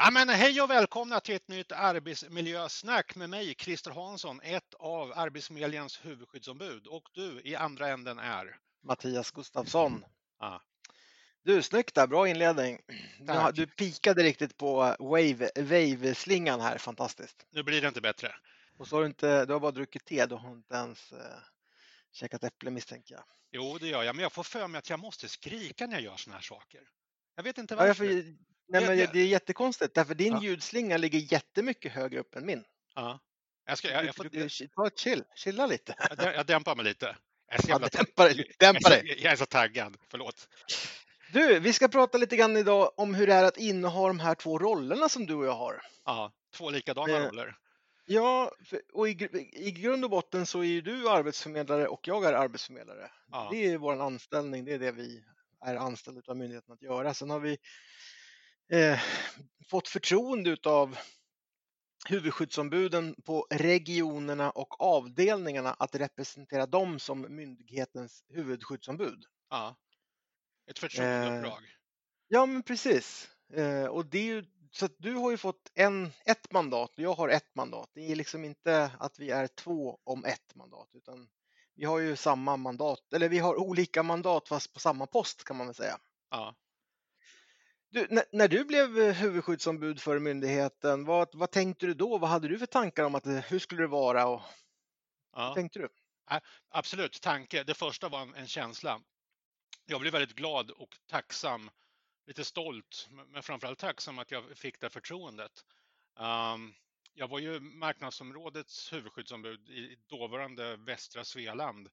Ja, men hej och välkomna till ett nytt arbetsmiljösnack med mig, Christer Hansson, ett av Arbetsförmedlingens huvudskyddsombud. Och du i andra änden är? Mattias Gustafsson. Ja. Du, snyggt där, bra inledning. Tack. Du pikade riktigt på wave, wave-slingan här, fantastiskt. Nu blir det inte bättre. Och så har du inte, du har bara druckit te, du har inte ens eh, käkat äpple misstänker jag. Jo, det gör jag, men jag får för mig att jag måste skrika när jag gör såna här saker. Jag vet inte Ja, varför. får, nej, men det- är jättekonstigt, därför din Ja. ljudslinga ligger jättemycket högre upp än min. Ja. Jag, ska, jag, jag, får, Du- du- Ta chill, chilla lite. jag, jag dämpar mig lite. Jag är så Ja, dämpa dig, lite, jag är dämpa så- dig. Jag är så taggad, förlåt. Du, vi ska prata lite grann idag om hur det är att inneha de här två rollerna som du och jag har. Ja, två likadana Eh, roller. Ja, och i, i grund och botten så är ju du arbetsförmedlare och jag är arbetsförmedlare. Ja. Det är vår anställning, det är det vi är anställda av myndigheten att göra. Sen har vi eh, fått förtroende av huvudskyddsombuden på regionerna och avdelningarna att representera dem som myndighetens huvudskyddsombud. Ja. Ett förtroendeuppdrag. Ja, men precis. Eh, och det är ju så att du har ju fått en, ett mandat och jag har ett mandat. Det är liksom inte att vi är två om ett mandat utan vi har ju samma mandat, eller vi har olika mandat fast på samma post kan man väl säga. Ja. Du, när, när du blev eh, huvudskyddsombud för myndigheten, vad, vad tänkte du då? Vad hade du för tankar om att det, hur skulle det vara? Och, Ja. Vad tänkte du? Absolut, tanke. Det första var en, en känsla. Jag blev väldigt glad och tacksam, lite stolt, men framförallt tacksam att jag fick det förtroendet. Ehm, jag var ju marknadsområdets huvudskyddsombud i dåvarande västra Svealand.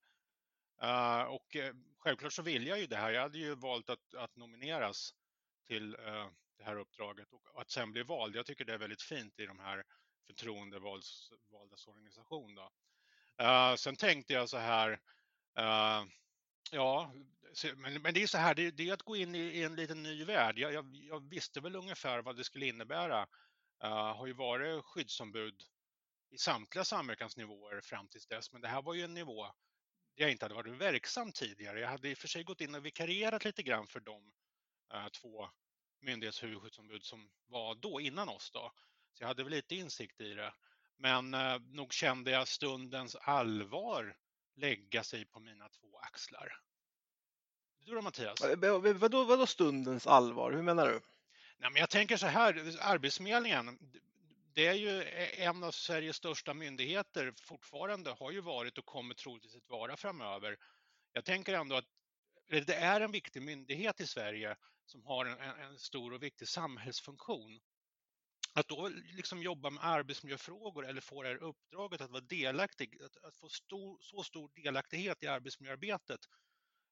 Eh, och eh, självklart så ville jag ju det här. Jag hade ju valt att, att nomineras till eh, det här uppdraget och att sen bli vald. Jag tycker det är väldigt fint i de här förtroendevaldas organisation. Då. Eh, sen tänkte jag så här, eh, ja, men, men det är så här, det, det är att gå in i, en liten ny värld. Jag, jag, jag visste väl ungefär vad det skulle innebära. Jag har ju varit skyddsombud i samtliga samverkansnivåer fram tills dess, men det här var ju en nivå där jag inte hade varit verksam tidigare. Jag hade i och för sig gått in och vikarierat lite grann för de två myndighetshuvudskyddsombud som var då, innan oss då. Så jag hade väl lite insikt i det. Men eh, nog kände jag stundens allvar lägga sig på mina två axlar. Du då Mattias? Vad- vad- Vadå, vadå stundens allvar? Hur menar du? Nej, men jag tänker så här, Arbetsförmedlingen, det är ju en av Sveriges största myndigheter fortfarande, har ju varit och kommer troligtvis att vara framöver. Jag tänker ändå att det är en viktig myndighet i Sverige som har en, en stor och viktig samhällsfunktion. Att då liksom jobba med arbetsmiljöfrågor eller få det här uppdraget att vara delaktig, att, att få stor, så stor delaktighet i arbetsmiljöarbetet,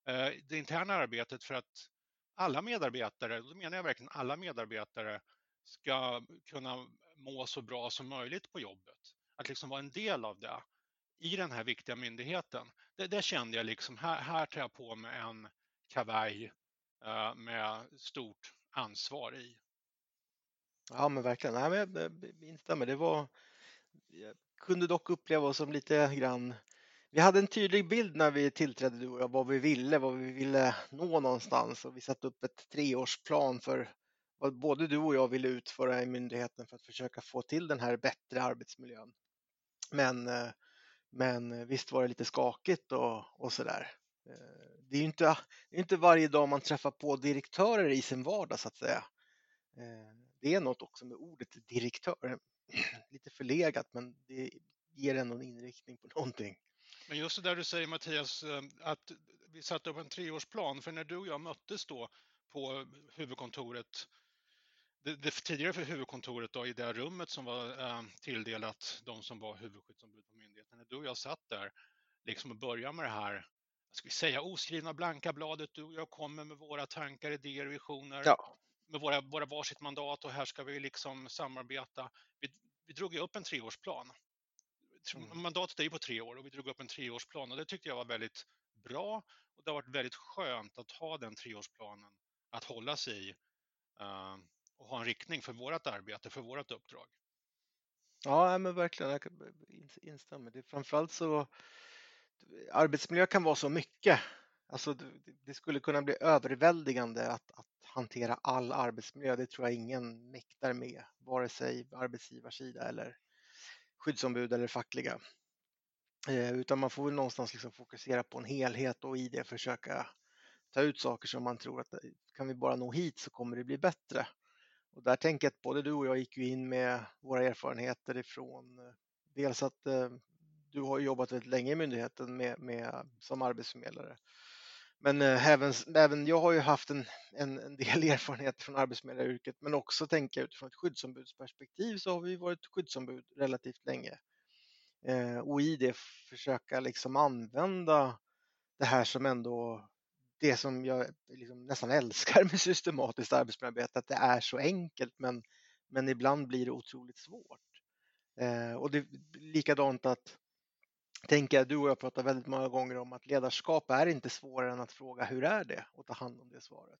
eh, det interna arbetet för att alla medarbetare, och då menar jag verkligen alla medarbetare, ska kunna må så bra som möjligt på jobbet. Att liksom vara en del av det i den här viktiga myndigheten. Det, det kände jag liksom, här, här tar jag på mig en kavaj Eh, med stort ansvar i. Ja, men verkligen. Nej, men eh, jag instämmer. Det var, jag kunde dock uppleva oss som lite grann vi hade en tydlig bild när vi tillträdde du och jag, vad vi ville, vad vi ville nå någonstans och vi satte upp ett treårsplan för vad både du och jag ville utföra i myndigheten för att försöka få till den här bättre arbetsmiljön. Men, eh, men visst var det lite skakigt och, och sådär. Det är ju inte, det är inte varje dag man träffar på direktörer i sin vardag så att säga. Eh, det är något också med ordet direktör. Lite förlegat men det ger ändå en inriktning på någonting. Men just det där du säger Mattias, eh, att vi satte upp en treårsplan, för när du och jag möttes då på huvudkontoret, det, det tidigare för huvudkontoret då, i det rummet som var eh, tilldelat de som var huvudskyddsombud på myndigheten, när du och jag satt där, liksom och började med det här, ska vi säga oskrivna blanka bladet, du och jag kommer med våra tankar, idéer, visioner, Ja, med våra, våra varsitt mandat och här ska vi liksom samarbeta. Vi, vi drog ju upp en treårsplan. Mm. Mandatet är ju på tre år och vi drog upp en treårsplan och det tyckte jag var väldigt bra och det har varit väldigt skönt att ha den treårsplanen att hålla sig i eh, och ha en riktning för vårt arbete, för vårt uppdrag. ja men verkligen. Jag instämmer. Det framförallt så arbetsmiljö kan vara så mycket. Alltså det skulle kunna bli överväldigande att, att hantera all arbetsmiljö. Det tror jag ingen mäktar med, vare sig arbetsgivarsida eller skyddsombud eller fackliga. Eh, utan man får väl någonstans liksom fokusera på en helhet och i det försöka ta ut saker som man tror att eh, kan vi bara nå hit så kommer det bli bättre. Och där tänker jag att både du och jag gick ju in med våra erfarenheter ifrån eh, dels att eh, du har jobbat väldigt länge i myndigheten med, med som arbetsförmedlare. Men eh, äh, även, även jag har ju haft en, en, en del erfarenhet från arbetsförmedlaryrket men också tänka utifrån ett skyddsombudsperspektiv så har vi varit skyddsombud relativt länge. Eh, och i det försöka liksom använda det här som ändå det som jag liksom nästan älskar med systematiskt arbetsmiljöarbete, att det är så enkelt men, men ibland blir det otroligt svårt. Eh, och det är likadant att tänker jag, du och jag pratar väldigt många gånger om att ledarskap är inte svårare än att fråga hur är det och ta hand om det svaret.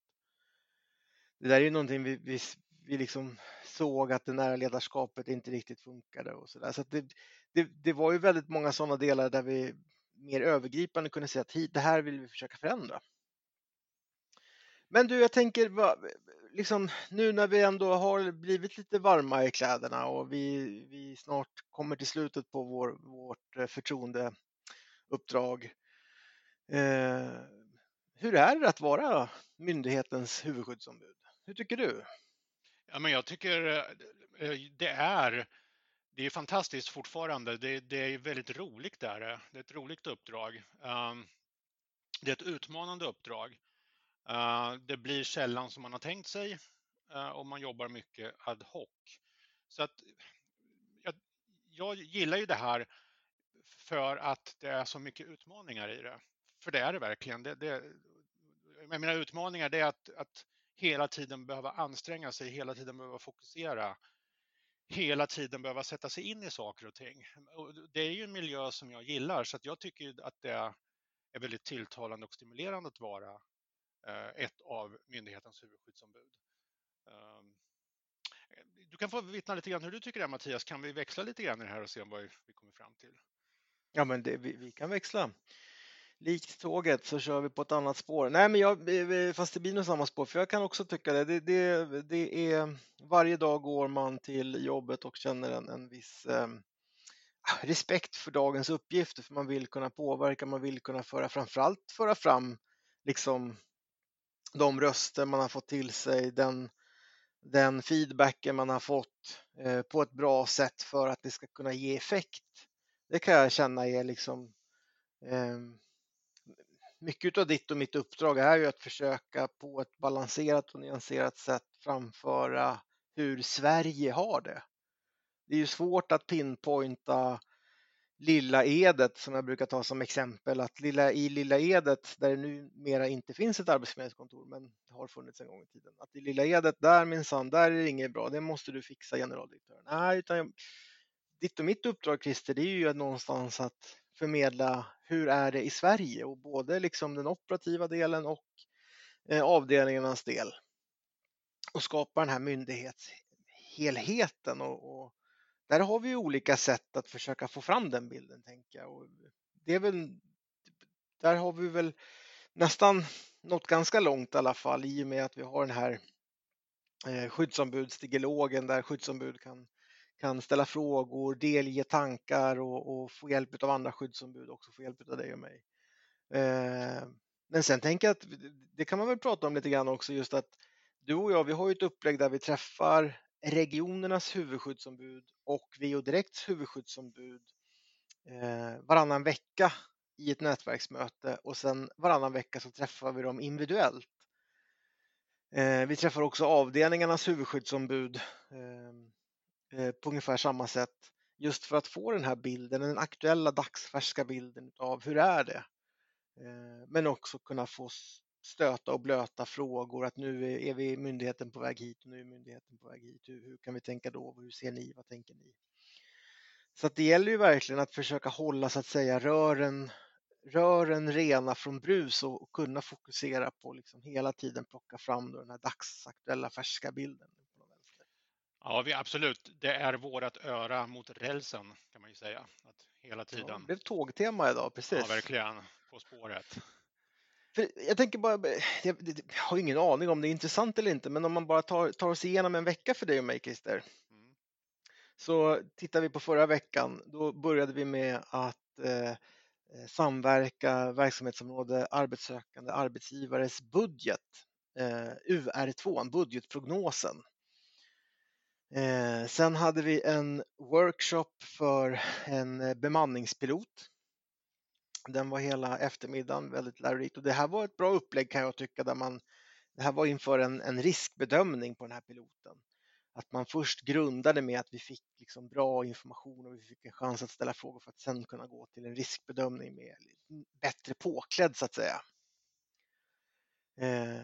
Det där är ju någonting vi, vi, vi liksom såg att det nära ledarskapet inte riktigt funkade och så där. Så det, det, det, var ju väldigt många sådana delar där vi mer övergripande kunde säga att det här vill vi försöka förändra. Men du, jag tänker liksom, nu när vi ändå har blivit lite varma i kläderna och vi, vi snart kommer till slutet på vår, vårt eh, förtroendeuppdrag. Eh, hur är det att vara myndighetens huvudskyddsombud? Hur tycker du? Ja, men jag tycker eh, eh, det är det är fantastiskt fortfarande. Det, det är väldigt roligt där. Det är ett roligt uppdrag. Ehm, det är ett utmanande uppdrag. Eh, det blir sällan som man har tänkt sig eh, och man jobbar mycket ad hoc. Så att jag, jag gillar ju det här för att det är så mycket utmaningar i det. För det är det verkligen. Det, det, jag menar utmaningar det är att, att hela tiden behöva anstränga sig, hela tiden behöva fokusera, hela tiden behöva sätta sig in i saker och ting. Och det är ju en miljö som jag gillar så att jag tycker att det är väldigt tilltalande och stimulerande att vara Eh, ett av myndighetens huvudskyddsombud. Ehm, eh, du kan få vittna lite grann hur du tycker det Mattias. Kan vi växla lite grann i det här och se vad vi kommer fram till? Ja, men det, vi, vi, kan växla. Likt tåget så kör vi på ett annat spår. Nej, men jag, eh, fast det blir nog samma spår, för jag kan också tycka det. Det, det, det är, varje dag går man till jobbet och känner en, en viss eh, respekt för dagens uppgifter, för man vill kunna påverka, man vill kunna föra framförallt föra fram liksom de röster man har fått till sig, den, den feedbacken man har fått eh, på ett bra sätt för att det ska kunna ge effekt. Det kan jag känna är liksom eh, mycket av ditt och mitt uppdrag är ju att försöka på ett balanserat och nyanserat sätt framföra hur Sverige har det. Det är ju svårt att pinpointa Lilla Edet som jag brukar ta som exempel att lilla, i Lilla Edet där det numera inte finns ett arbetsförmedlingskontor men det har funnits en gång i tiden. Att i Lilla Edet där minsann, där är det inget bra, det måste du fixa generaldirektören. Nej, utan jag, ditt och mitt uppdrag Christer det är ju någonstans att förmedla hur är det i Sverige och både liksom den operativa delen och eh, avdelningarnas del och skapa den här myndighetshelheten och, och där har vi olika sätt att försöka få fram den bilden tänker jag. Och det är väl, där har vi väl nästan nått ganska långt i alla fall i och med att vi har den här eh, skyddsombudsdialogen där skyddsombud kan, kan ställa frågor, delge tankar och, och få hjälp av andra skyddsombud också, få hjälp av dig och mig. Eh, men sen tänker jag att det kan man väl prata om lite grann också just att du och jag, vi har ju ett upplägg där vi träffar regionernas huvudskyddsombud och VO Direkts huvudskyddsombud eh, varannan vecka i ett nätverksmöte och sen varannan vecka så träffar vi dem individuellt. Eh, vi träffar också avdelningarnas huvudskyddsombud ehm, eh, på ungefär samma sätt just för att få den här bilden, den aktuella dagsfärska bilden av hur är det? Men också kunna få stöta och blöta frågor att nu är vi myndigheten på väg hit och nu är myndigheten på väg hit. Hur, hur kan vi tänka då? Hur ser ni? Vad tänker ni? Så det gäller ju verkligen att försöka hålla så att säga rören, rören rena från brus och, och kunna fokusera på liksom hela tiden plocka fram den här dagsaktuella färska bilden. Ja, vi, absolut. Det är vårat öra mot rälsen kan man ju säga. Att hela tiden. Ja, det blev tågtema idag, precis. Ja, verkligen. På spåret. För jag tänker bara, jag, jag har ingen aning om det är intressant eller inte, men om man bara tar, tar oss igenom en vecka för dig och mig Christer. Mm. Så tittar vi på förra veckan, då började vi med att eh, samverka verksamhetsområde arbetssökande arbetsgivares budget, eh, UR2, budgetprognosen. Eh, sen hade vi en workshop för en bemanningspilot den var hela eftermiddagen väldigt lärorikt och det här var ett bra upplägg kan jag tycka där man det här var inför en, en riskbedömning på den här piloten. Att man först grundade med att vi fick liksom bra information och vi fick en chans att ställa frågor för att sen kunna gå till en riskbedömning med bättre påklädd så att säga. Eh,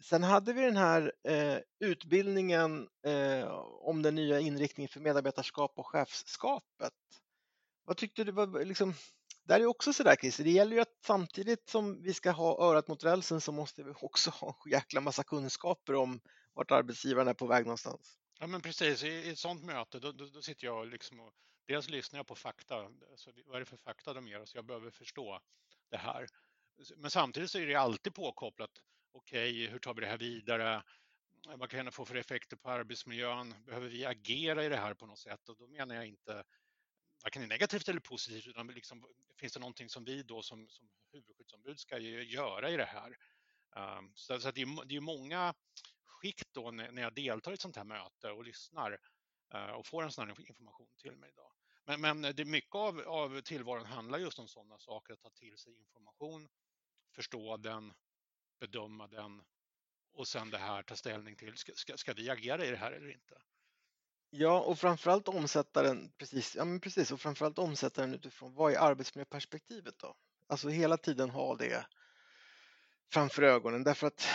sen hade vi den här eh, utbildningen eh, om den nya inriktningen för medarbetarskap och chefskapet. Vad tyckte du? Var, liksom, där är också sådär Christer, det gäller ju att samtidigt som vi ska ha örat mot rälsen så måste vi också ha en jäkla massa kunskaper om vart arbetsgivaren är på väg någonstans. Ja men precis, i ett sådant möte då, då, då sitter jag liksom och dels lyssnar jag på fakta, alltså, vad är det för fakta de ger oss? Jag behöver förstå det här. Men samtidigt så är det alltid påkopplat, okej, okay, hur tar vi det här vidare? Vad kan det få för effekter på arbetsmiljön? Behöver vi agera i det här på något sätt? Och då menar jag inte varken negativt eller positivt, utan liksom, finns det någonting som vi då som, som huvudskyddsombud ska göra i det här? Um, så, så det, är, det är många skikt då när, när jag deltar i ett sånt här möte och lyssnar uh, och får en sån här information till mig. idag. Men, men det, mycket av, av tillvaron handlar just om sådana saker, att ta till sig information, förstå den, bedöma den och sen det här ta ställning till, ska, ska, ska vi agera i det här eller inte? Ja, och framförallt omsätta den, precis, ja men precis, och framförallt omsätta den utifrån vad är arbetsmiljöperspektivet då? Alltså hela tiden ha det framför ögonen därför att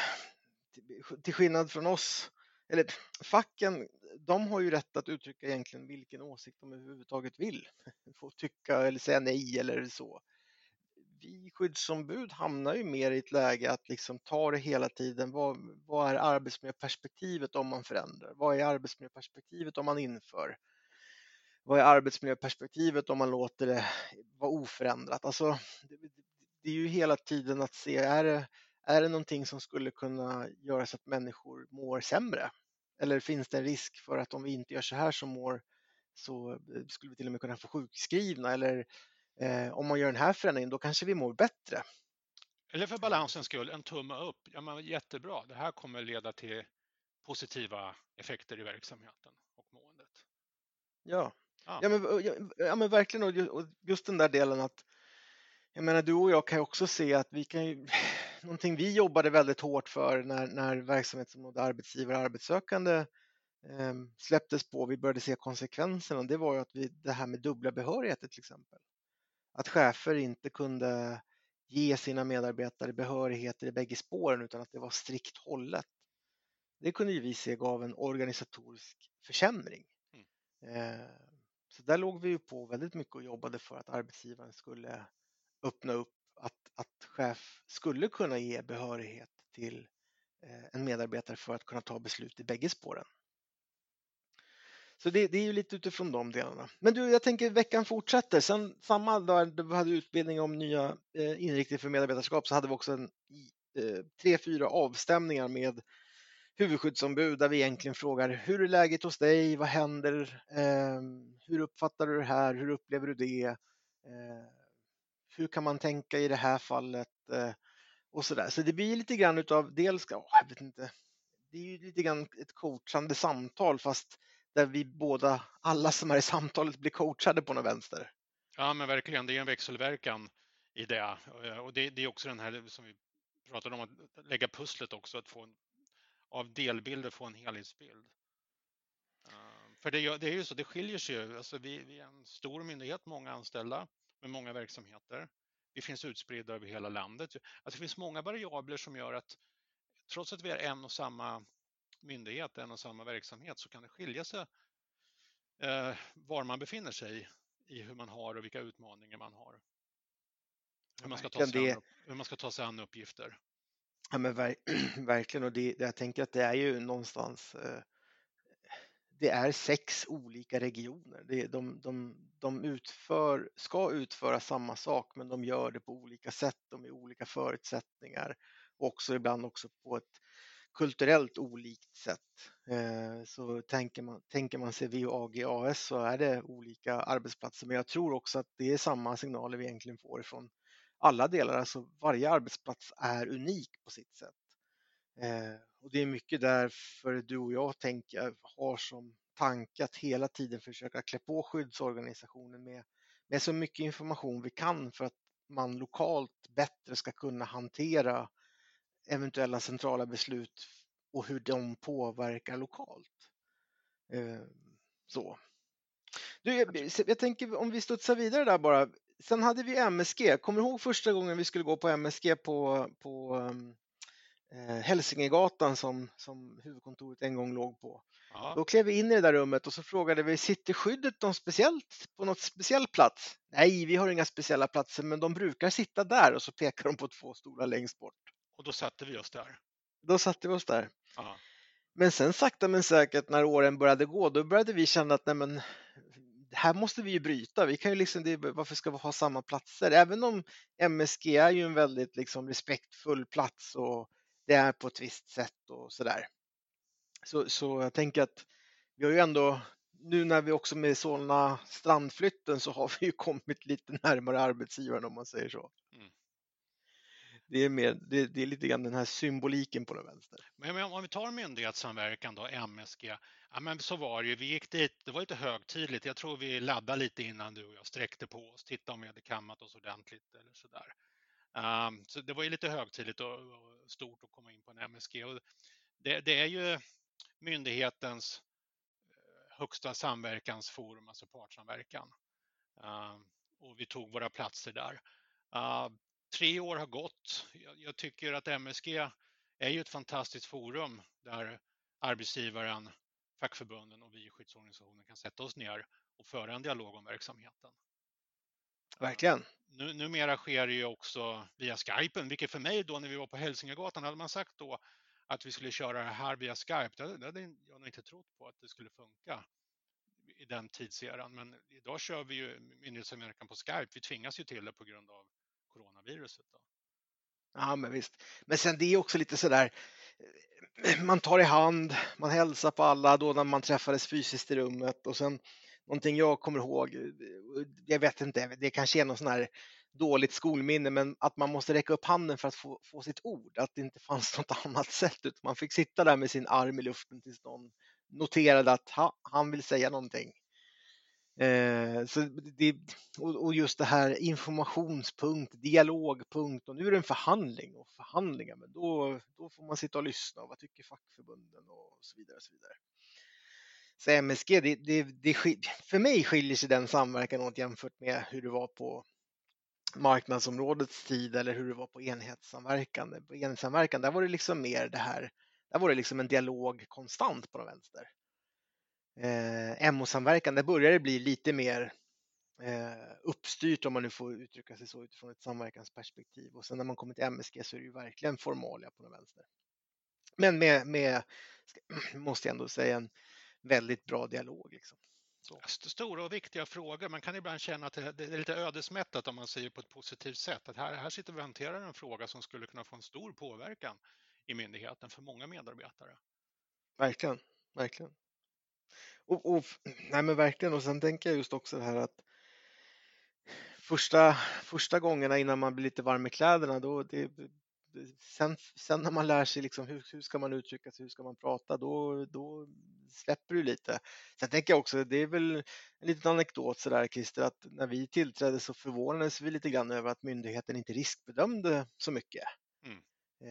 till skillnad från oss, eller facken, de har ju rätt att uttrycka egentligen vilken åsikt de överhuvudtaget vill. Få tycka eller säga nej eller så vi skyddsombud hamnar ju mer i ett läge att liksom ta det hela tiden. Vad, vad är arbetsmiljöperspektivet om man förändrar? Vad är arbetsmiljöperspektivet om man inför? Vad är arbetsmiljöperspektivet om man låter det vara oförändrat? Alltså, det, det är ju hela tiden att se, är det, är det någonting som skulle kunna göra så att människor mår sämre? Eller finns det en risk för att om vi inte gör så här så mår så eh, skulle vi till och med kunna få sjukskrivna eller eh, om man gör den här förändringen då kanske vi mår bättre. Eller för balansens skull, en tumme upp. Ja, men jättebra, det här kommer leda till positiva effekter i verksamheten och måendet. Ja, ja. ja, men, ja, ja men verkligen och just den där delen att jag menar du och jag kan ju också se att vi kan ju, någonting vi jobbade väldigt hårt för när, när verksamhetsområde arbetsgivare och arbetssökande eh, släpptes på, vi började se konsekvenserna, det var ju att vi, det här med dubbla behörigheter till exempel att chefer inte kunde ge sina medarbetare behörigheter i bägge spåren utan att det var strikt hållet. Det kunde vi se gav en organisatorisk försämring. Mm. Eh, så där låg vi ju på väldigt mycket och jobbade för att arbetsgivaren skulle öppna upp att, att chef skulle kunna ge behörighet till eh, en medarbetare för att kunna ta beslut i bägge spåren. Så det, det, är ju lite utifrån de delarna. Men du, jag tänker veckan fortsätter. Sen samma dag vi hade utbildning om nya eh, inriktning för medarbetarskap så hade vi också en, eh, tre, fyra avstämningar med huvudskyddsombud där vi egentligen frågar hur är läget hos dig? Vad händer? Eh, hur uppfattar du det här? Hur upplever du det? Eh, hur kan man tänka i det här fallet? Eh, och så där. Så det blir lite grann utav dels, jag vet inte, det är ju lite grann ett coachande samtal fast där vi båda, alla som är i samtalet blir coachade på något vänster. Ja men verkligen, det är en växelverkan i det. Eh, och det, det är också den här som vi pratade om, att lägga pusslet också, att få en, av delbilder få en helhetsbild. Eh, för det, det är ju så, det skiljer sig ju. Alltså vi, vi, är en stor myndighet, många anställda med många verksamheter. Vi finns utspridda över hela landet. Alltså det finns många variabler som gör att trots att vi är en och samma myndighet, en och samma verksamhet, så kan det skilja sig eh, var man befinner sig i hur man har och vilka utmaningar man har. Hur man ska ta sig, an, hur man ska ta sig an uppgifter. Ja, men ver verkligen, och det, jag tänker att det är ju någonstans eh, det är sex olika regioner. Det, de, de, de utför, ska utföra samma sak men de gör det på olika sätt, de är olika förutsättningar och också ibland också på ett kulturellt olikt sätt. Eh, så tänker man, tänker man sig VAG AS så är det olika arbetsplatser men jag tror också att det är samma signaler vi egentligen får ifrån alla delar. Alltså varje arbetsplats är unik på sitt sätt. Eh, och det är mycket därför du och jag tänker, har som tanke att hela tiden försöka klä på skyddsorganisationen med, med så mycket information vi kan för att man lokalt bättre ska kunna hantera eventuella centrala beslut och hur de påverkar lokalt. Eh, så. Du, jag, tänker om vi studsar vidare där bara. Sen hade vi MSG. Kommer du ihåg första gången vi skulle gå på MSG på, på um, eh, Hälsingegatan som, som huvudkontoret en gång låg på. Ja. Då klev vi in i det där rummet och så frågade vi, sitter skyddet någon speciellt, på något speciell plats? Nej, vi har inga speciella platser, men de brukar sitta där och så pekar de på två stolar längst bort. Och då satte vi oss där? Då satte vi oss där. Ja. Men sen sakta men säkert när åren började gå, då började vi känna att nej men, här måste vi ju bryta. Vi kan ju liksom, det, varför ska vi ha samma platser? Även om MSG är ju en väldigt liksom respektfull plats och det är på ett visst sätt och sådär. Så, så jag tänker att vi har ju ändå, nu när vi också med Solna strandflytten så har vi ju kommit lite närmare arbetsgivaren om man säger så. Det, är mer, det, det, är lite grann den här symboliken på den vänster. Men om vi tar myndighetssamverkan då, MSG, ja men så var det ju, vi gick dit, det var lite högtidligt, jag tror vi laddade lite innan du och jag sträckte på oss, tittade om vi hade kammat oss ordentligt eller sådär. Um, ehm, så det var ju lite högtidligt och, och stort att komma in på en MSG. Och det, det är ju myndighetens eh, högsta samverkansforum, alltså partssamverkan. Uh, och vi tog våra platser där. Uh, tre år har gått. Jag, tycker att MSG är ju ett fantastiskt forum där arbetsgivaren, fackförbunden och vi i skyddsorganisationen kan sätta oss ner och föra en dialog om verksamheten. Verkligen. Nu, numera sker det ju också via Skypen, vilket för mig då när vi var på Hälsingegatan, hade man sagt då att vi skulle köra det här via Skype, det hade jag nog inte trott på att det skulle funka i den tidseran. Men idag kör vi ju myndighetssamverkan på Skype. Vi tvingas ju till det på grund av coronaviruset. Då. Ja, men visst. Men sen det är också lite sådär, eh, man tar i hand, man hälsar på alla då när man träffades fysiskt i rummet och sen någonting jag kommer ihåg, eh, jag vet inte, det kanske är någon sån här dåligt skolminne, men att man måste räcka upp handen för att få, få sitt ord, att det inte fanns något annat sätt, utan man fick sitta där med sin arm i luften tills någon noterade att ha, han vill säga någonting. Eh, så det, och just det här informationspunkt, dialogpunkt och nu är det en förhandling och förhandlingar, men då, då får man sitta och lyssna och vad tycker fackförbunden och så vidare. Och så vidare. Så MSG, det, det, det, för mig skiljer sig den samverkan åt jämfört med hur det var på marknadsområdets tid eller hur det var på enhetssamverkan. På enhetssamverkan, där var det liksom mer det här, där var det liksom en dialog konstant på den vänster. Eh, MO-samverkan, där börjar det bli lite mer eh, uppstyrt om man nu får uttrycka sig så utifrån ett samverkansperspektiv och sen när man kommer till MSG så är det ju verkligen formalia på den vänster. Men med, med måste jag ändå säga, en väldigt bra dialog. Liksom. Stora och viktiga frågor. Man kan ibland känna att det är lite ödesmättat om man säger på ett positivt sätt. Att här, här sitter vi och hanterar en fråga som skulle kunna få en stor påverkan i myndigheten för många medarbetare. Verkligen, verkligen. Och, och, nej men verkligen, och sen tänker jag just också det här att första, första gångerna innan man blir lite varm i kläderna, då det, sen, sen när man lär sig liksom hur, hur ska man uttrycka sig, hur ska man prata, då, då släpper du lite. Sen tänker jag också, det är väl en liten anekdot sådär Christer, att när vi tillträdde så förvånades vi lite grann över att myndigheten inte riskbedömde så mycket. Mm.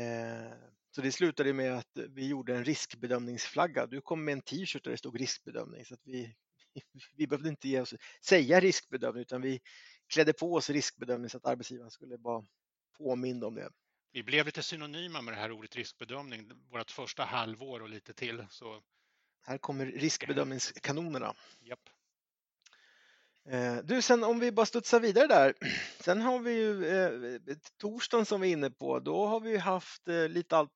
Eh, så det slutade med att vi gjorde en riskbedömningsflagga. Du kom med en t-shirt där det stod riskbedömning så att vi, vi behövde inte ge oss, säga riskbedömning utan vi klädde på oss riskbedömning så att arbetsgivaren skulle bara påminna om det. Vi blev lite synonyma med det här ordet riskbedömning vårt första halvår och lite till. Så... Här kommer riskbedömningskanonerna. Japp. Eh, du, sen om vi bara studsar vidare där. Sen har vi ju eh, torsdagen som vi är inne på. Då har vi haft eh, lite allt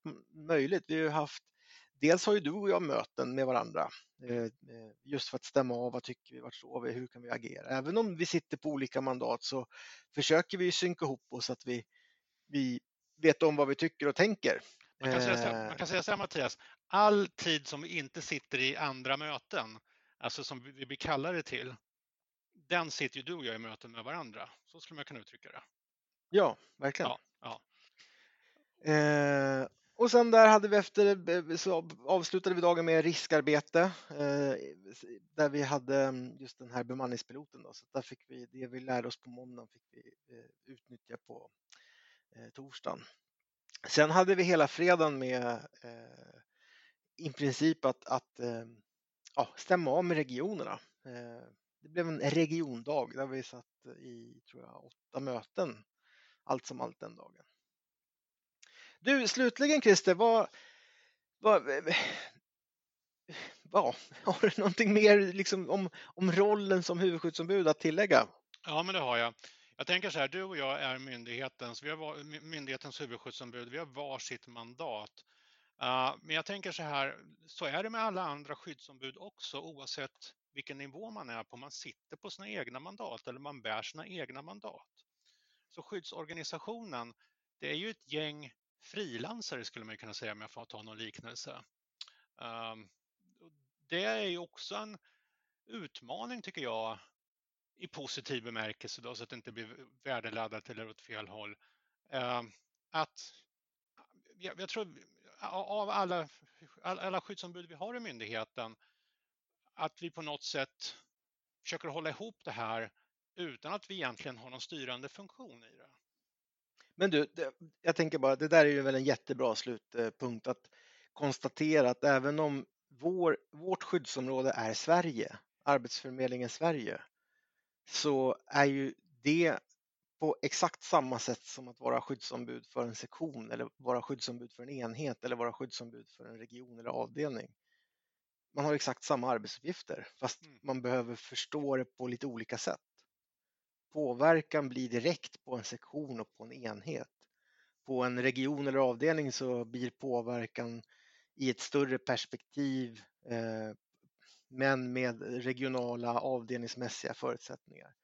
möjligt. Vi har haft dels har ju du och jag möten med varandra eh, just för att stämma av vad tycker vi, vart står vi, hur kan vi agera? Även om vi sitter på olika mandat så försöker vi synka ihop oss så att vi, vi vet om vad vi tycker och tänker. Man kan, säga så man kan säga så här Mattias, all tid som vi inte sitter i andra möten, alltså som vi blir kallade till, den sitter ju du och jag i möten med varandra. Så skulle man kunna uttrycka det. Ja, verkligen. Ja, ja. Eh, och sen där hade vi efter, så avslutade vi dagen med riskarbete eh, där vi hade mm, just den här bemanningspiloten. Då, så där fick vi det vi lärde oss på måndagen fick vi eh, utnyttja på eh, torsdagen. Sen hade vi hela fredagen med eh, i princip att, att eh, ja, stämma av med regionerna. Det blev en regiondag där vi satt i tror jag, åtta möten allt som allt den dagen. Du, slutligen Christer, vad, vad, vad, har du någonting mer liksom, om, om rollen som huvudskyddsombud att tillägga? Ja, men det har jag. Jag tänker så här, du och jag är myndighetens, vi har myndighetens huvudskyddsombud, vi har varsitt mandat. Uh, men jag tänker så här, så är det med alla andra skyddsombud också oavsett vilken nivå man är på. Man sitter på sina egna mandat eller man bär sina egna mandat. Så skyddsorganisationen, det är ju ett gäng frilansare skulle man kunna säga om jag får ta någon liknelse. Ehm, det är ju också en utmaning tycker jag i positiv bemärkelse då, så att det inte blir värdeladdat eller åt fel håll. Ehm, att jag, jag, tror av alla, alla skyddsombud vi har i myndigheten att vi på något sätt försöker hålla ihop det här utan att vi egentligen har någon styrande funktion i det. Men du, jag tänker bara, det där är ju väl en jättebra slutpunkt att konstatera att även om vår, vårt skyddsområde är Sverige, Arbetsförmedlingen Sverige, så är ju det på exakt samma sätt som att vara skyddsombud för en sektion eller vara skyddsombud för en enhet eller vara skyddsombud för en region eller avdelning. Man har exakt samma arbetsuppgifter fast mm. man behöver förstå det på lite olika sätt. Påverkan blir direkt på en sektion och på en enhet. På en region eller avdelning så blir påverkan i ett större perspektiv eh, men med regionala avdelningsmässiga förutsättningar.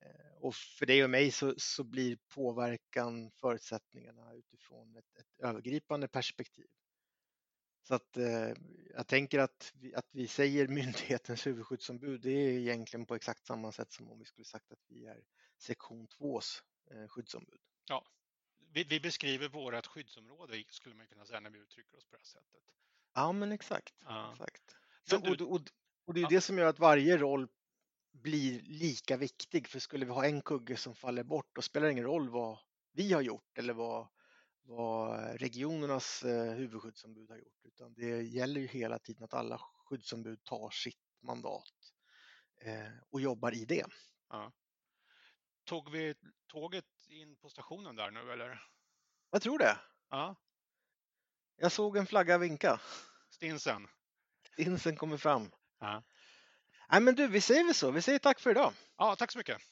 Eh, och för dig och mig så, så blir påverkan förutsättningarna utifrån ett, ett övergripande perspektiv. Så att eh, jag tänker att vi, att vi säger myndighetens huvudskyddsombud, det är egentligen på exakt samma sätt som om vi skulle sagt att vi är sektion 2s eh, skyddsombud. Ja, vi, vi, beskriver vårt skyddsområde skulle man kunna säga när vi uttrycker oss på det här sättet. Ja, men exakt. Ja. exakt. Så, men du, och, och, och, det är ja. det som gör att varje roll blir lika viktig, för skulle vi ha en kugge som faller bort, då spelar det ingen roll vad vi har gjort eller vad vad regionernas eh, huvudskyddsombud har gjort, utan det gäller ju hela tiden att alla skyddsombud tar sitt mandat eh, och jobbar i det. Ja. Tog vi tåget in på stationen där nu eller? Jag tror det. Ja. Jag såg en flagga vinka. Stinsen. Stinsen kommer fram. Ja. Nej men du, vi säger väl så. Vi säger tack för idag. Ja, tack så mycket.